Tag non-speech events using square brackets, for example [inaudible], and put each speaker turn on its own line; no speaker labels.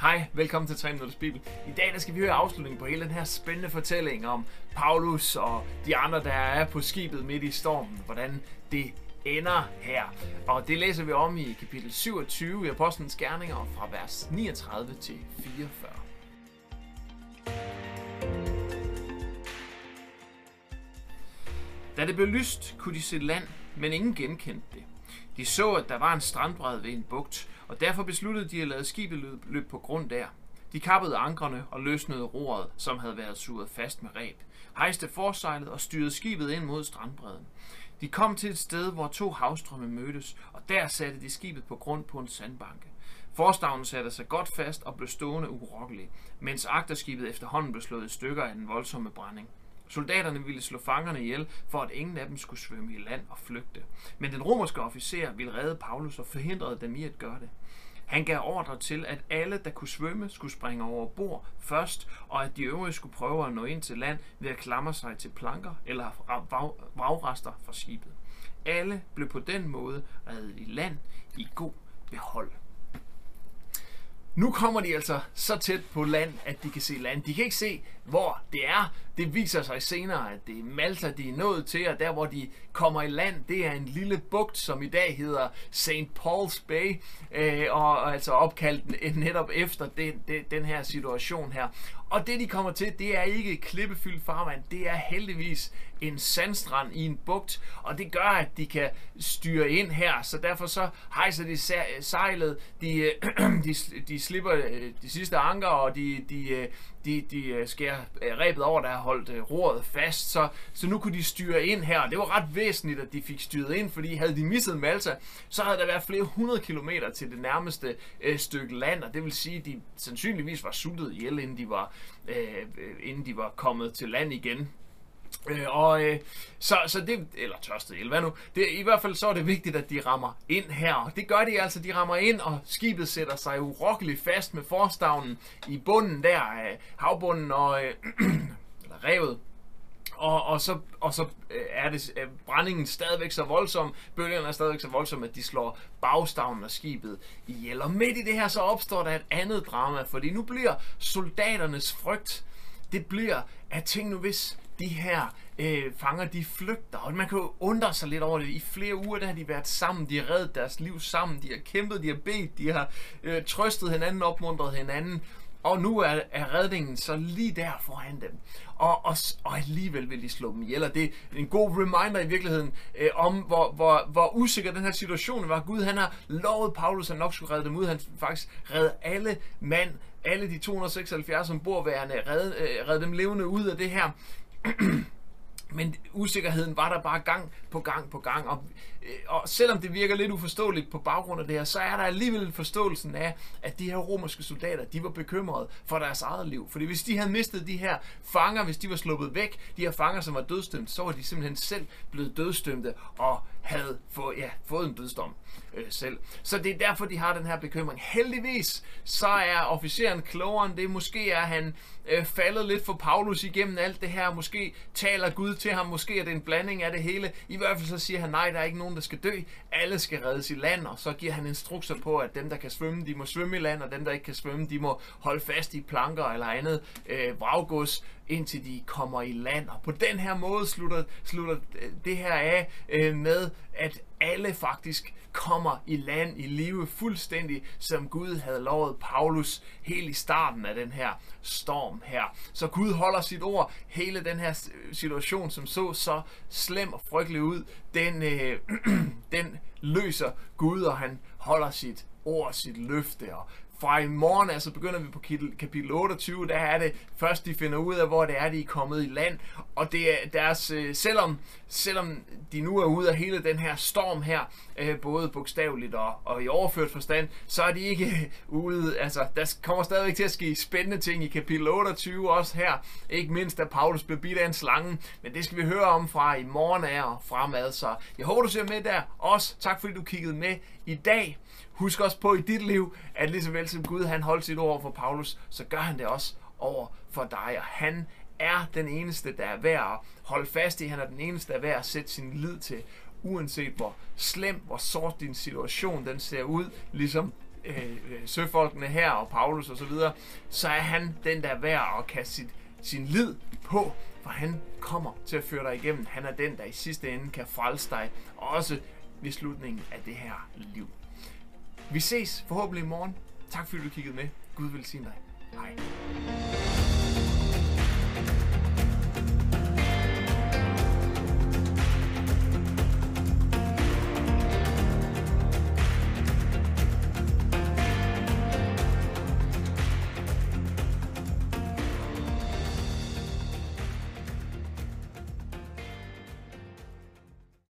Hej, velkommen til 3 Minutters Bibel. I dag der skal vi høre afslutningen på hele den her spændende fortælling om Paulus og de andre, der er på skibet midt i stormen. Hvordan det ender her. Og det læser vi om i kapitel 27 i Apostlenes Gerninger fra vers 39 til 44. Da det blev lyst, kunne de se land, men ingen genkendte det. De så, at der var en strandbred ved en bugt, og derfor besluttede de at lade skibet løbe på grund der. De kappede ankerne og løsnede roret, som havde været suret fast med reb, hejste forsejlet og styrede skibet ind mod strandbredden. De kom til et sted, hvor to havstrømme mødtes, og der satte de skibet på grund på en sandbanke. Forstavnen satte sig godt fast og blev stående urokkelig, mens agterskibet efterhånden blev slået i stykker af den voldsomme brænding. Soldaterne ville slå fangerne ihjel, for at ingen af dem skulle svømme i land og flygte. Men den romerske officer ville redde Paulus og forhindrede dem i at gøre det. Han gav ordre til, at alle, der kunne svømme, skulle springe over bord først, og at de øvrige skulle prøve at nå ind til land ved at klamre sig til planker eller vragrester fra skibet. Alle blev på den måde reddet i land i god behold. Nu kommer de altså så tæt på land, at de kan se land. De kan ikke se, hvor det er. Det viser sig senere, at det er Malta, de er nået til, og der, hvor de kommer i land, det er en lille bugt, som i dag hedder St. Paul's Bay, øh, og altså opkaldt netop efter den, den, den her situation her. Og det, de kommer til, det er ikke klippefyldt farvand, det er heldigvis en sandstrand i en bugt, og det gør, at de kan styre ind her, så derfor så hejser de sejlet, de, øh, [clears throat] de, de slipper øh, de sidste anker, og de, de, øh, de, de skærer rebet over, der har holdt roret fast, så, så nu kunne de styre ind her. Det var ret væsentligt, at de fik styret ind, fordi havde de misset Malta, så havde der været flere hundrede kilometer til det nærmeste øh, stykke land, og det vil sige, at de sandsynligvis var sultet ihjel, inden de var, øh, inden de var kommet til land igen. Øh, og øh, så, så det, eller tørstet el, hvad nu? Det, I hvert fald så er det vigtigt, at de rammer ind her. Og det gør de altså, de rammer ind, og skibet sætter sig urokkeligt fast med forstavnen i bunden der af havbunden, og, øh, [clears throat] eller revet. Og, og, så, og så øh, er det er brændingen stadigvæk så voldsom, bølgerne er stadigvæk så voldsomme, at de slår bagstavnen af skibet ihjel. Og midt i det her, så opstår der et andet drama, fordi nu bliver soldaternes frygt, det bliver, at tænk nu hvis de her øh, fanger, de flygter. Og man kan jo undre sig lidt over det. I flere uger, der har de været sammen. De har reddet deres liv sammen. De har kæmpet, de har bedt, de har øh, trøstet hinanden, opmuntret hinanden. Og nu er, er redningen så lige der foran dem. Og, og, og alligevel vil de slå dem ihjel. Og det er en god reminder i virkeligheden øh, om, hvor, hvor, hvor usikker den her situation var. Gud han har lovet Paulus, at han nok skulle redde dem ud. Han faktisk redde alle mand, alle de 276 som bor værende, redde, øh, redde dem levende ud af det her. [clears throat] Men usikkerheden var der bare gang på gang på gang. Og, øh, og selvom det virker lidt uforståeligt på baggrund af det her, så er der alligevel forståelsen af, at de her romerske soldater, de var bekymrede for deres eget liv. Fordi hvis de havde mistet de her fanger, hvis de var sluppet væk, de her fanger, som var dødstømt, så var de simpelthen selv blevet dødstømte og havde fået, ja, fået en dødsdom øh, selv. Så det er derfor, de har den her bekymring. Heldigvis, så er officeren klogere end det. Måske er han øh, faldet lidt for Paulus igennem alt det her. Måske taler Gud til ham. Måske er det en blanding af det hele. I hvert fald så siger han, nej, der er ikke nogen, der skal dø. Alle skal reddes i land, og så giver han instrukser på, at dem, der kan svømme, de må svømme i land, og dem, der ikke kan svømme, de må holde fast i planker eller andet øh, vraggods indtil de kommer i land. Og på den her måde slutter, slutter øh, det her af øh, med, at alle faktisk kommer i land i live fuldstændig, som Gud havde lovet Paulus helt i starten af den her storm her. Så Gud holder sit ord. Hele den her situation, som så så slem og frygtelig ud, den, øh, [clears throat] den løser Gud, og han holder sit ord, sit løfte. Og fra i morgen, altså begynder vi på kapitel 28, der er det først, de finder ud af, hvor det er, de er kommet i land. Og det er deres, øh, selvom, selvom de nu er ude af hele den her storm her, øh, både bogstaveligt og, og i overført forstand, så er de ikke øh, ude, altså der kommer stadigvæk til at ske spændende ting i kapitel 28 også her. Ikke mindst, at Paulus bliver bidt af en slange, men det skal vi høre om fra i morgen af og fremad. Så jeg håber, du ser med der. Også tak, fordi du kiggede med i dag. Husk også på i dit liv, at lige så vel som Gud han holdt sit ord for Paulus, så gør han det også over for dig, og han er den eneste, der er værd at holde fast i. Han er den eneste, der er værd at sætte sin lid til, uanset hvor slem, hvor sort din situation den ser ud, ligesom øh, øh søfolkene her og Paulus osv., så, så er han den, der er værd at kaste sit, sin lid på, for han kommer til at føre dig igennem. Han er den, der i sidste ende kan frelse dig, også ved slutningen af det her liv. Vi ses forhåbentlig i morgen. Tak fordi du kiggede med. Gud velsigne dig. Hej.